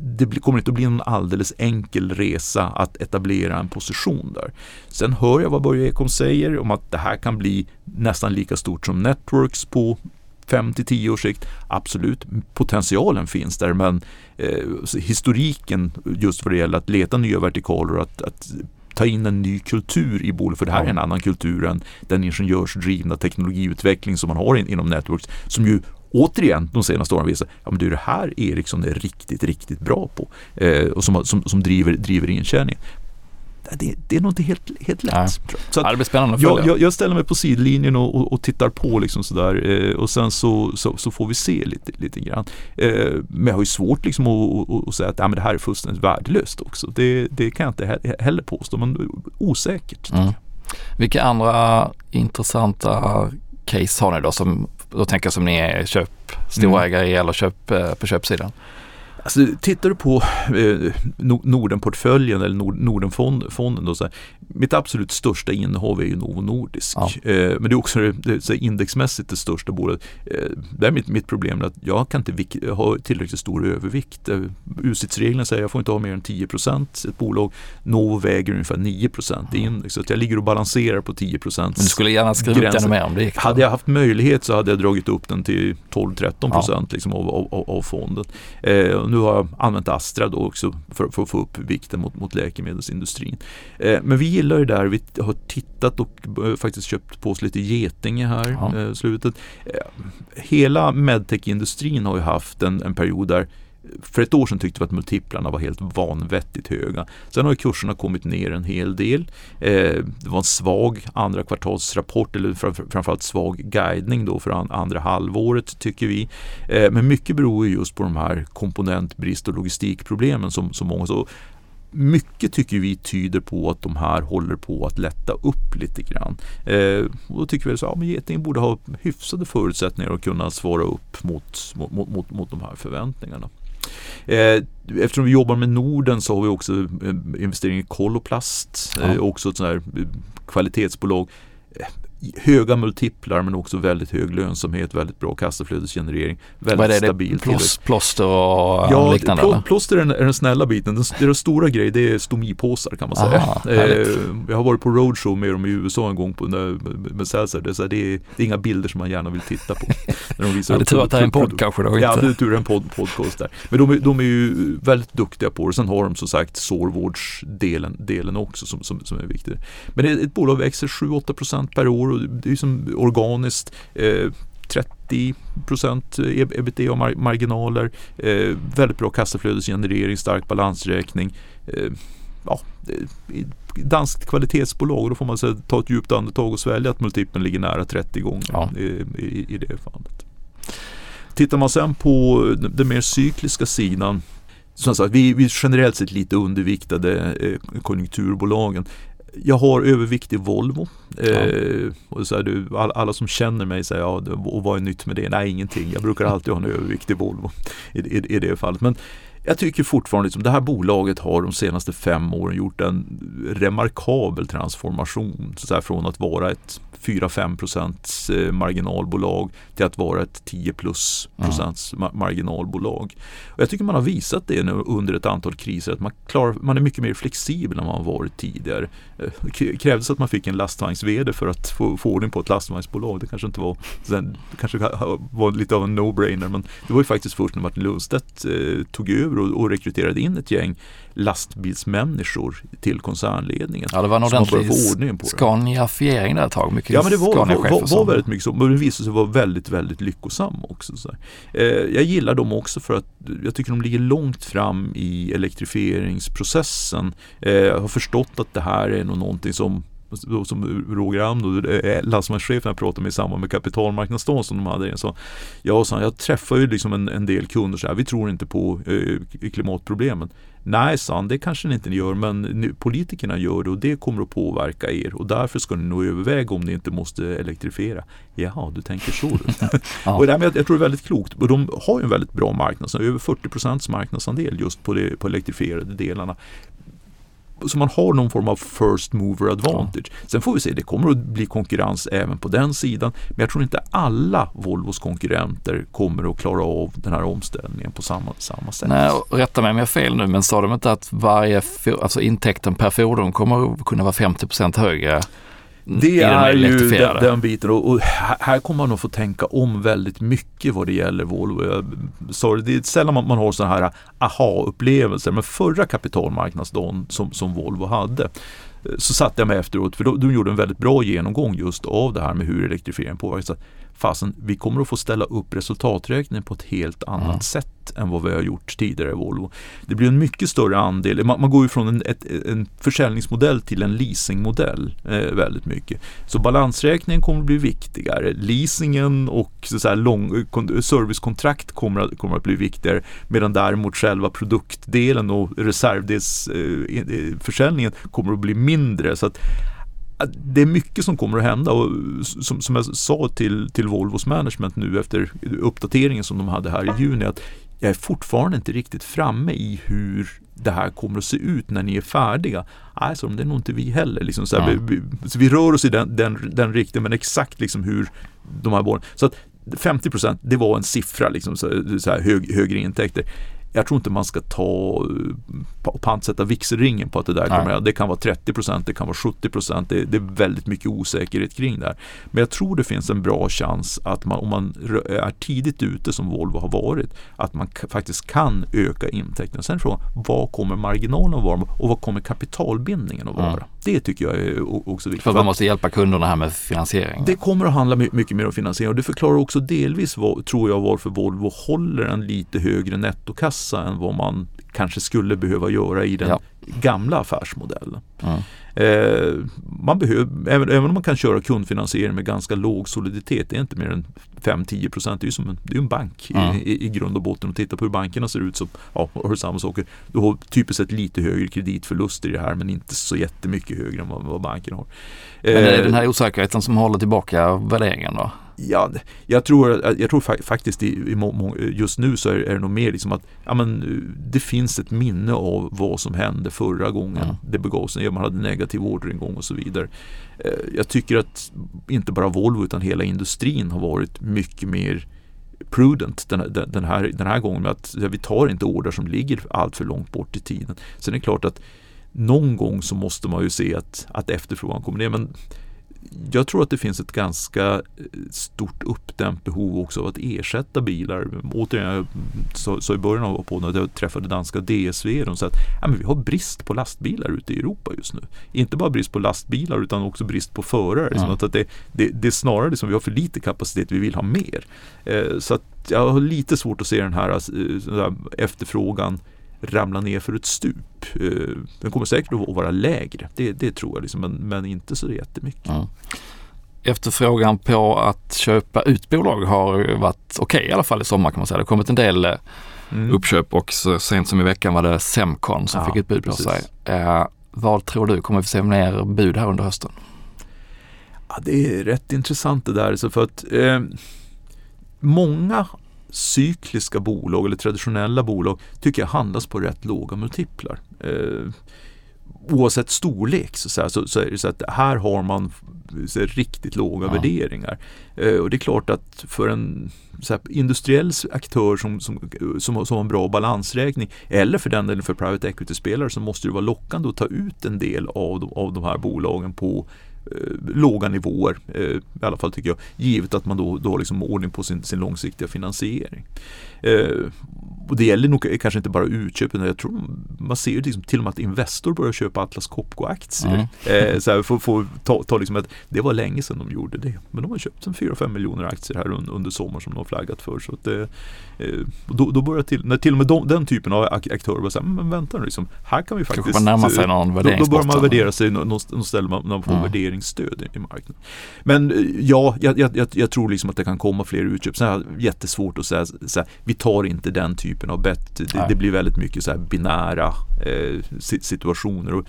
Speaker 2: det kommer inte att bli en alldeles enkel resa att etablera en position där. Sen hör jag vad Börje Ekholm säger om att det här kan bli nästan lika stort som Networks på 5 till 10 års sikt. Absolut, potentialen finns där men eh, historiken just vad det gäller att leta nya vertikaler och att, att ta in en ny kultur i bolaget. För det här är en annan kultur än den ingenjörsdrivna teknologiutveckling som man har in, inom Networks som ju återigen de senaste åren visar ja, det är det här Ericsson är riktigt, riktigt bra på eh, och som, som, som driver, driver intjäningen det, det, är nog inte helt, helt lätt. Nej.
Speaker 1: Så ja, det blir spännande att
Speaker 2: jag, jag, jag, ställer mig på sidlinjen och, och, och tittar på liksom sådär eh, och sen så, så, så, får vi se lite, lite grann. Eh, men jag har ju svårt liksom att, att säga att ja, men det här är fullständigt värdelöst också. Det, det kan jag inte heller påstå, men osäkert. Mm.
Speaker 1: Vilka andra intressanta case har ni då som, då tänker jag som ni är köp, storägare mm. eller köp, eh, på köpsidan?
Speaker 2: Alltså, tittar du på eh, Nordenportföljen eller Nord, Nordenfonden då, så här, mitt absolut största innehav är ju Novo Nordisk. Ja. Eh, men det är också det, det, indexmässigt det största bolaget. Eh, det är mitt, mitt problem att jag kan inte ha tillräckligt stor övervikt. Eh, USITS-reglerna säger att jag får inte ha mer än 10% Ett bolag, Novo väger ungefär 9 i index. Så att jag ligger och balanserar på 10 Men
Speaker 1: du skulle gärna skriva upp ännu mer om det gick?
Speaker 2: Hade jag haft möjlighet så hade jag dragit upp den till 12-13 ja. liksom, av, av, av fonden. Eh, nu har jag använt Astra då också för, för att få upp vikten mot, mot läkemedelsindustrin. Eh, men vi gillar det där. Vi har tittat och eh, faktiskt köpt på oss lite Getinge här ja. eh, slutet. Eh, hela medtech-industrin har ju haft en, en period där för ett år sedan tyckte vi att multiplarna var helt vanvettigt höga. Sen har kurserna kommit ner en hel del. Eh, det var en svag andra kvartalsrapport eller framförallt svag guidning då för andra halvåret tycker vi. Eh, men mycket beror just på de här komponentbrist och logistikproblemen som, som många så mycket tycker vi tyder på att de här håller på att lätta upp lite grann. Eh, och då tycker vi att ja, Getinge borde ha hyfsade förutsättningar att kunna svara upp mot, mot, mot, mot de här förväntningarna. Eh, eftersom vi jobbar med Norden så har vi också eh, investering i Koloplast, ja. Eh, också ett sånt här kvalitetsbolag höga multiplar men också väldigt hög lönsamhet, väldigt bra kassaflödesgenerering. Väldigt Vad är det, stabil
Speaker 1: plås, plåster och
Speaker 2: ja,
Speaker 1: liknande?
Speaker 2: Ja, plåster är den, är den snälla biten. Den, den stora grejen det är stomipåsar kan man säga. Aha, eh, jag har varit på roadshow med dem i USA en gång på, med, med Cäsar. Det, är, det, är, inga bilder som man gärna vill titta på.
Speaker 1: när de visar ja, det är tur att det är en podd kanske då.
Speaker 2: Ja, det är tur en podd, podcast där. Men de, de är ju väldigt duktiga på det. Sen har de som sagt sårvårdsdelen delen också som, som, som är viktig. Men det, ett bolag växer 7-8% per år och det är som organiskt. Eh, 30 procent ebitda-marginaler, eh, väldigt bra kassaflödesgenerering, stark balansräkning. Eh, ja, danskt kvalitetsbolag och då får man så, ta ett djupt andetag och svälja att multipeln ligger nära 30 gånger ja. i, i, i, det fallet. Tittar man sen på den mer cykliska sidan som sagt, vi, vi är generellt sett lite underviktade eh, konjunkturbolagen jag har övervikt i Volvo. Ja. Eh, och så här, all, alla som känner mig säger ja, och vad är nytt med det? Nej, ingenting. Jag brukar alltid ha en övervikt i Volvo i, i, i det fallet. Men jag tycker fortfarande att liksom, det här bolaget har de senaste fem åren gjort en remarkabel transformation. Så här, från att vara ett 4-5 procents eh, marginalbolag till att vara ett 10 plus procents mm. marginalbolag. Och jag tycker man har visat det nu under ett antal kriser att man, klarar, man är mycket mer flexibel än man varit tidigare. Eh, det krävdes att man fick en lastvagns-VD för att få, få ordning på ett lastvagnsbolag. Det kanske inte var, det kanske var lite av en no-brainer men det var ju faktiskt först när Martin Lundstedt eh, tog över och, och rekryterade in ett gäng lastbilsmänniskor till koncernledningen.
Speaker 1: Ja, det var en ordentlig Scaniafiering där ett tag. Mycket
Speaker 2: ja, men det var, var, var, väldigt mycket så. Men det visade sig vara väldigt, väldigt lyckosam också. Så eh, jag gillar dem också för att jag tycker de ligger långt fram i elektrifieringsprocessen. Eh, jag har förstått att det här är nog någonting som som Roger Am, lastvagnschefen jag pratade med i samband med kapitalmarknadsdagen som de hade. Så, ja, så jag träffar ju liksom en, en del kunder så här, vi tror inte på eh, klimatproblemen. Nej, sa han, det kanske ni inte gör, men politikerna gör det och det kommer att påverka er och därför ska ni nog överväga om ni inte måste elektrifiera. Jaha, du tänker så ja. och jag, jag tror det är väldigt klokt. Och de har ju en väldigt bra marknad, över 40 procents marknadsandel just på, det, på elektrifierade delarna så man har någon form av first mover advantage. Ja. Sen får vi se, det kommer att bli konkurrens även på den sidan. Men jag tror inte alla Volvos konkurrenter kommer att klara av den här omställningen på samma, samma sätt.
Speaker 1: Nej, rätta mig om jag har fel nu, men sa de inte att varje, alltså intäkten per fordon kommer att kunna vara 50% högre
Speaker 2: det är ju den, den, biten. Och, och, här kommer man att få tänka om väldigt mycket vad det gäller Volvo. Jag, sorry, det är sällan man, man har sådana här aha-upplevelser. Men förra kapitalmarknadsdagen som, som Volvo hade så satte jag mig efteråt, för de gjorde en väldigt bra genomgång just av det här med hur elektrifieringen påverkar fasen, vi kommer att få ställa upp resultaträkningen på ett helt annat mm. sätt än vad vi har gjort tidigare i Volvo. Det blir en mycket större andel, man, man går ju från en, ett, en försäljningsmodell till en leasingmodell eh, väldigt mycket. Så balansräkningen kommer att bli viktigare, leasingen och så, så lång, servicekontrakt kommer att, kommer att bli viktigare medan däremot själva produktdelen och reservdelsförsäljningen eh, kommer att bli mindre. Så att det är mycket som kommer att hända och som, som jag sa till, till Volvos management nu efter uppdateringen som de hade här i juni att jag är fortfarande inte riktigt framme i hur det här kommer att se ut när ni är färdiga. Nej, så det är nog inte vi heller. Liksom så, här, vi, så vi rör oss i den, den, den riktningen men exakt liksom hur de här båda. Så att 50 det var en siffra, liksom, så, så här, hög, högre intäkter jag tror inte man ska ta och pantsätta vigselringen på att det där kommer. Nej. Det kan vara 30% det kan vara 70 det, det, är väldigt mycket osäkerhet kring det här. Men jag tror det finns en bra chans att man, om man är tidigt ute som Volvo har varit, att man faktiskt kan öka intäkterna. Sen frågan, vad kommer marginalen att vara och vad kommer kapitalbindningen att vara? Mm. Det tycker jag är också viktigt.
Speaker 3: För man måste hjälpa kunderna här med finansiering?
Speaker 2: Det kommer att handla mycket mer om finansiering och det förklarar också delvis, vad, tror jag, varför Volvo håller en lite högre nettokassa massa än vad man kanske skulle behöva göra i den ja. gamla affärsmodellen. Mm. Eh, man behöver, även, även, om man kan köra kundfinansiering med ganska låg soliditet, det är inte mer än 5-10 procent, det är ju som en, det är en bank mm. i, i, i, grund och botten. Och titta på hur bankerna ser ut så ja, har du samma saker. Du har typiskt sett lite högre kreditförluster i det här men inte så jättemycket högre än vad, vad banken har.
Speaker 3: Men det är den här osäkerheten som håller tillbaka värderingen då?
Speaker 2: Ja, jag tror, jag tror faktiskt just nu så är, är det nog mer liksom att ja, men, det finns ett minne av vad som hände förra gången mm. det begav sig. Man hade negativ orderingång och så vidare. Eh, jag tycker att inte bara Volvo utan hela industrin har varit mycket mer prudent den, den, här, den här gången med att vi tar inte order som ligger allt för långt bort i tiden. Sen är det klart att någon gång så måste man ju se att, att efterfrågan kommer ner. Men jag tror att det finns ett ganska eh, stort uppdämt behov också av att ersätta bilar. Återigen, jag sa i början av på när jag träffade danska DSV. De sa att ja, men vi har brist på lastbilar ute i Europa just nu. Inte bara brist på lastbilar utan också brist på förare. Mm. Så att det, det, det är snarare liksom, vi har för lite kapacitet, vi vill ha mer. Eh, så att jag har lite svårt att se den här, eh, efterfrågan ramla ner för ett stup. Eh, den kommer säkert att vara lägre, det, det tror jag, liksom, men, men inte så jättemycket. Mm.
Speaker 3: Efterfrågan på att köpa ut bolag har varit okej okay, i alla fall i sommar kan man säga. Det har kommit en del eh, mm. uppköp och så sent som i veckan var det Semcon som ja, fick ett bud på sig. Eh, vad tror du, kommer vi få se mer bud här under hösten?
Speaker 2: Ja, det är rätt intressant det där. Så för att eh, Många cykliska bolag eller traditionella bolag tycker jag handlas på rätt låga multiplar. Eh, oavsett storlek så, så, så, så, är det så att här har man så riktigt låga ja. värderingar. Eh, och det är klart att för en här, industriell aktör som, som, som, som har en bra balansräkning eller för den delen för private equity-spelare så måste det vara lockande att ta ut en del av de, av de här bolagen på Eh, låga nivåer. Eh, I alla fall tycker jag. Givet att man då, då liksom har liksom ordning på sin, sin långsiktiga finansiering. Eh, och det gäller nog kanske inte bara utköp, utan jag tror man ser ju liksom till och med att Investor börjar köpa Atlas Copco-aktier. Mm. Eh, så här, för, för, ta, ta liksom det var länge sedan de gjorde det, men de har köpt en 4-5 miljoner aktier här under, under sommaren som de har flaggat för. Så att det, eh, då, då börjar till, när till och med de, den typen av aktörer börjar säga, men vänta nu, liksom, här kan vi faktiskt... Kanske
Speaker 3: man närmar sig någon
Speaker 2: då, då börjar man värdera sig någon ställe man, man får mm. värderingsstöd i, i marknaden. Men eh, ja, jag, jag, jag, tror liksom att det kan komma fler utköp. Sen är jättesvårt att säga, så här, vi tar inte den typen av bett. Det, det blir väldigt mycket så binära eh, situationer. Och,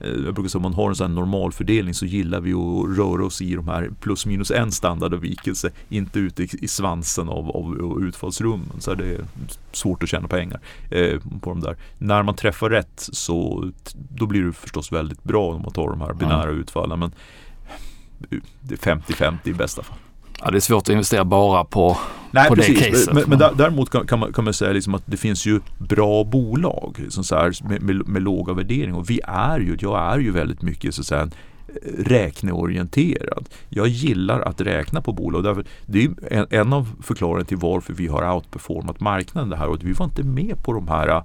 Speaker 2: eh, jag brukar säga om man har en sån normal fördelning så gillar vi att röra oss i de här plus minus en standardavvikelse, inte ute i, i svansen av, av, utfallsrummen. Så det är svårt att tjäna pengar eh, på de där. När man träffar rätt så då blir det förstås väldigt bra om man tar de här binära mm. utfallen. Men det är 50-50 i bästa fall.
Speaker 3: Ja, det är svårt att investera bara på, Nej, på precis. det caset.
Speaker 2: Men, men däremot kan, kan, man, kan man säga liksom att det finns ju bra bolag liksom så här, med, med, med, låga värderingar. Och vi är ju, jag är ju väldigt mycket så att säga, räkneorienterad. Jag gillar att räkna på bolag. Därför, det är en, av förklaringarna till varför vi har outperformat marknaden det här och vi var inte med på de här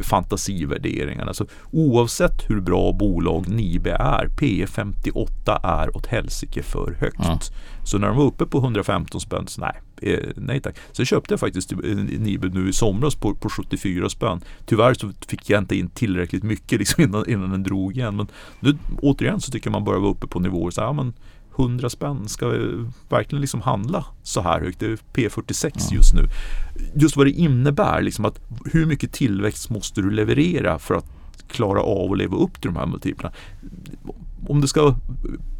Speaker 2: fantasivärderingarna. Alltså, oavsett hur bra bolag Nibe är, P 58 är åt helsike för högt. Mm. Så när de var uppe på 115 spänn, så nej, eh, nej tack. Sen köpte jag faktiskt Nibe nu i somras på, på 74 spänn. Tyvärr så fick jag inte in tillräckligt mycket liksom innan, innan den drog igen. Men nu, återigen så tycker jag man börjar vara uppe på nivåer så ja, men 100 spänn ska verkligen liksom handla så här högt. Det är P46 ja. just nu. Just vad det innebär, liksom att hur mycket tillväxt måste du leverera för att klara av att leva upp till de här multiplarna om det ska,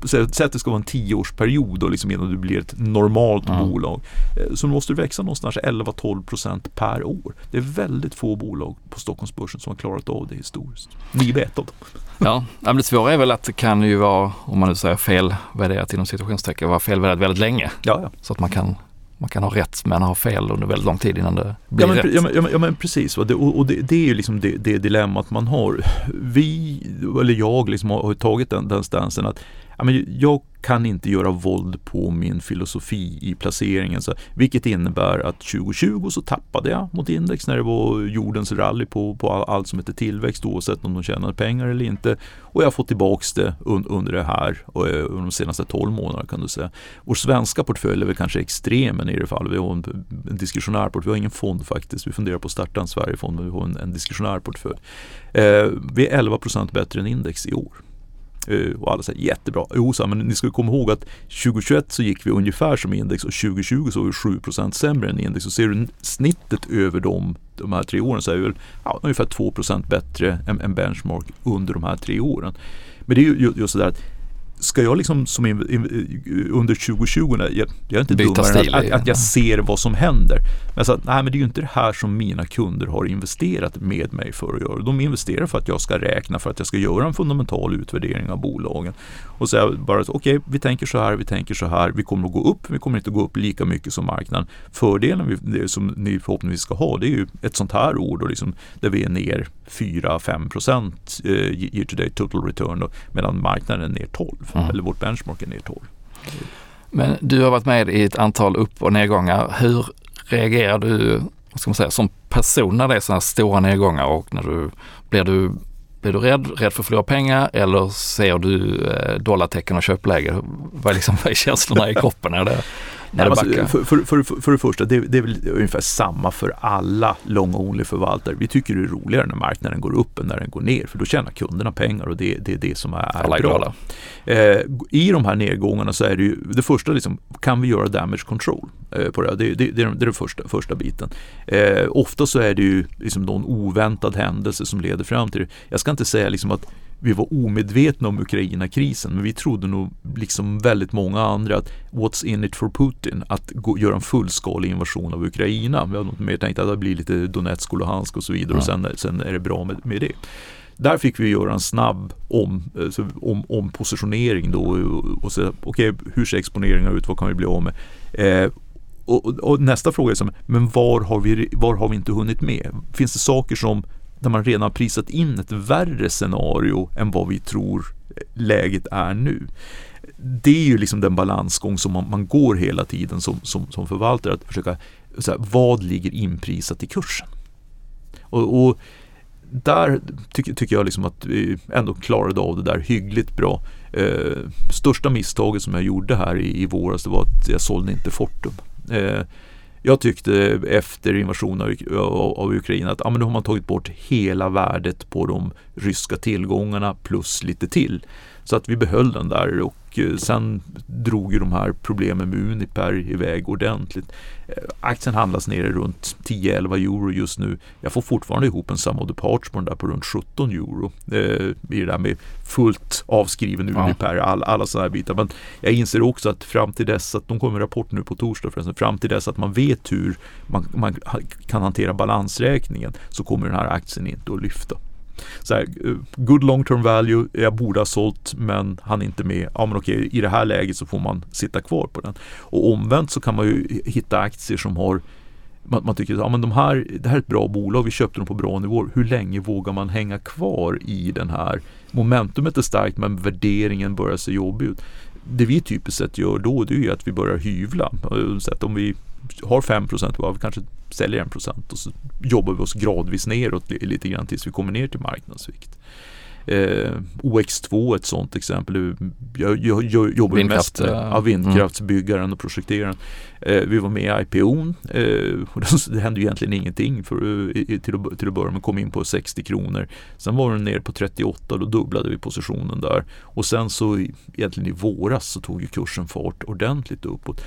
Speaker 2: säg att det ska vara en tioårsperiod då liksom innan du blir ett normalt mm. bolag. Eh, så måste du växa någonstans 11-12% per år. Det är väldigt få bolag på Stockholmsbörsen som har klarat av det historiskt. Ni är ett av dem.
Speaker 3: Ja, men det svåra är väl att det kan ju vara, om man nu säger felvärderat inom situationstecken, vara felvärderat väldigt länge.
Speaker 2: Ja, ja.
Speaker 3: Så att man kan man kan ha rätt men ha fel under väldigt lång tid innan det blir
Speaker 2: ja, men,
Speaker 3: rätt.
Speaker 2: Ja men, ja, men precis, och, det, och det, det, är ju liksom det, det dilemmat man har. Vi, eller jag, liksom har, har tagit den, den stansen att ja, men jag kan inte göra våld på min filosofi i placeringen. Så, vilket innebär att 2020 så tappade jag mot index när det var jordens rally på, på allt som heter tillväxt oavsett om de tjänar pengar eller inte. Och jag har fått tillbaks det un, under det här och, eh, under de senaste 12 månaderna kan du säga. Vår svenska portfölj är väl kanske extremen i det fallet. Vi har en, en diskretionär portfölj, vi har ingen fond faktiskt. Vi funderar på att starta en Sverigefond men vi har en, en diskretionär portfölj. Eh, vi är 11% bättre än index i år. Eh, och alla säger jättebra. Jo, så, men ni ska komma ihåg att 2021 så gick vi ungefär som index och 2020 så var vi 7% sämre än index. Och ser du snittet över de, de här tre åren så är vi väl ja, ungefär 2% bättre än, än benchmark under de här tre åren. Men det är ju just det där att ska jag liksom som under 2020, jag, jag är inte dummare än att, att, att, jag ser vad som händer. Men jag sa, nej men det är ju inte det här som mina kunder har investerat med mig för att göra. De investerar för att jag ska räkna, för att jag ska göra en fundamental utvärdering av bolagen. Och säga bara, okej, okay, vi tänker så här, vi tänker så här, vi kommer att gå upp, vi kommer inte att gå upp lika mycket som marknaden. Fördelen vi, som ni förhoppningsvis ska ha, det är ju ett sånt här ord och liksom, där vi är ner 4-5 procent eh, year to date total return då, medan marknaden är ner 12 mm. eller vårt benchmark är ner 12.
Speaker 3: Men du har varit med i ett antal upp och nedgångar. Hur reagerar du vad ska man säga, som person när det är sådana stora nedgångar och när du blir du blir du rädd, rädd för att förlora pengar eller ser du eh, dollartecken och köpläge? Vad är, liksom, vad är känslorna i kroppen? Är det,
Speaker 2: när det alltså, för, för, för, för, det första, det, det, är väl ungefär samma för alla long only förvaltare. Vi tycker det är roligare när marknaden går upp än när den går ner för då tjänar kunderna pengar och det, det är det som är, är bra. Eh, I de här nedgångarna så är det ju det första, liksom, kan vi göra damage control? Eh, på det? Det, det, det, är den första, första biten. Eh, ofta så är det ju liksom någon oväntad händelse som leder fram till det. Jag ska inte säga liksom att vi var omedvetna om Ukraina-krisen men vi trodde nog liksom väldigt många andra att what's in it for Putin? Att gå, göra en fullskalig invasion av Ukraina. Vi hade mer tänkt att det blir lite Donetsk och Luhansk och så vidare ja. och sen, sen är det bra med, med det. Där fick vi göra en snabb om, alltså, om, om positionering då och, och se okej okay, hur ser exponeringen ut, vad kan vi bli av med? Eh, och, och, och, nästa fråga är som, men var har, vi, var har vi inte hunnit med? Finns det saker som där man redan har prisat in ett värre scenario än vad vi tror eh, läget är nu. Det är ju liksom den balansgång som man, man går hela tiden som, som, som förvaltare att försöka, så här, vad ligger inprisat i kursen? Och, och där tycker, tycker jag liksom att vi ändå klarade av det där hyggligt bra. Eh, största misstaget som jag gjorde här i, i våras det var att jag sålde inte Fortum. Eh, jag tyckte efter invasionen av, av Ukraina att ja, men nu har man tagit bort hela värdet på de ryska tillgångarna plus lite till. Så att vi behöll den där och Eh, sen drog ju de här problemen med Uniper iväg ordentligt. Eh, aktien handlas nere runt 10-11 euro just nu. Jag får fortfarande ihop en sum of the parts på den där på runt 17 euro. Eh, I det där med fullt avskriven Uniper, ja. all, alla sådana här bitar. Men jag inser också att fram till dess att, de kommer rapport nu på torsdag förresten, fram till dess att man vet hur man, man kan hantera balansräkningen så kommer den här aktien inte att lyfta så här, eh, good long term value, jag borde ha sålt men han är inte med. Ja men okej, i det här läget så får man sitta kvar på den. Och omvänt så kan man ju hitta aktier som har man, man tycker att ja, de här, det här är ett bra bolag, vi köpte dem på bra nivåer. Hur länge vågar man hänga kvar i den här? Momentumet är starkt men värderingen börjar se jobbig ut. Det vi typiskt sett gör då det är att vi börjar hyvla. Så att om vi har 5% vi kanske säljer 1 och så jobbar vi oss gradvis neråt lite grann tills vi kommer ner till marknadsvikt. Eh, OX2 ett sånt exempel. Jag, jag, jag jobbar Vindkraft, mest med ja, vindkraftsbyggaren och projekteraren. Eh, vi var med i IPO. Eh, det hände egentligen ingenting för, i, till, att, till att börja med. Kom in på 60 kronor. Sen var den ner på 38 och då dubblade vi positionen där. Och sen så egentligen i våras så tog ju kursen fart ordentligt uppåt.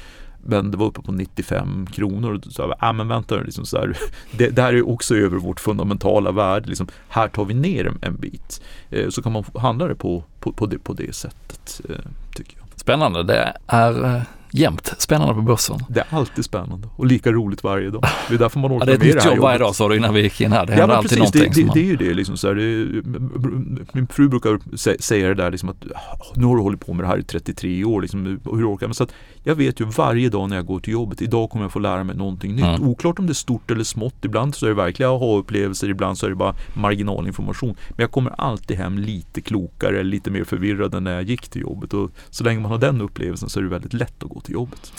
Speaker 2: Men det var uppe på 95 kronor. Och så, ah, men vänta liksom så här, det, det här är också över vårt fundamentala värde. Liksom, här tar vi ner en, en bit. Eh, så kan man handla det på, på, på, det, på det sättet. Eh, tycker jag.
Speaker 3: Spännande. Det är eh, jämt spännande på börsen.
Speaker 2: Det är alltid spännande och lika roligt varje dag. Det är därför man orkar
Speaker 3: ja, det är ett nytt jobb varje dag sa du innan vi gick in här. Det händer ja, alltid precis,
Speaker 2: någonting. Det, det, det, är ju det liksom så här, det, Min fru brukar säga det där liksom att nu har du hållit på med det här i 33 år. Liksom, hur orkar man? Så att jag vet ju varje dag när jag går till jobbet, idag kommer jag få lära mig någonting nytt. Mm. Oklart om det är stort eller smått. Ibland så är det verkliga aha-upplevelser, ibland så är det bara marginalinformation. Men jag kommer alltid hem lite klokare, lite mer förvirrad än när jag gick till jobbet. Och så länge man har den upplevelsen så är det väldigt lätt att gå till jobbet.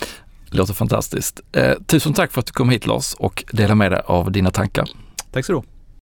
Speaker 3: Låter fantastiskt. Eh, tusen tack för att du kom hit Lars och delade med dig av dina tankar.
Speaker 2: Tack så du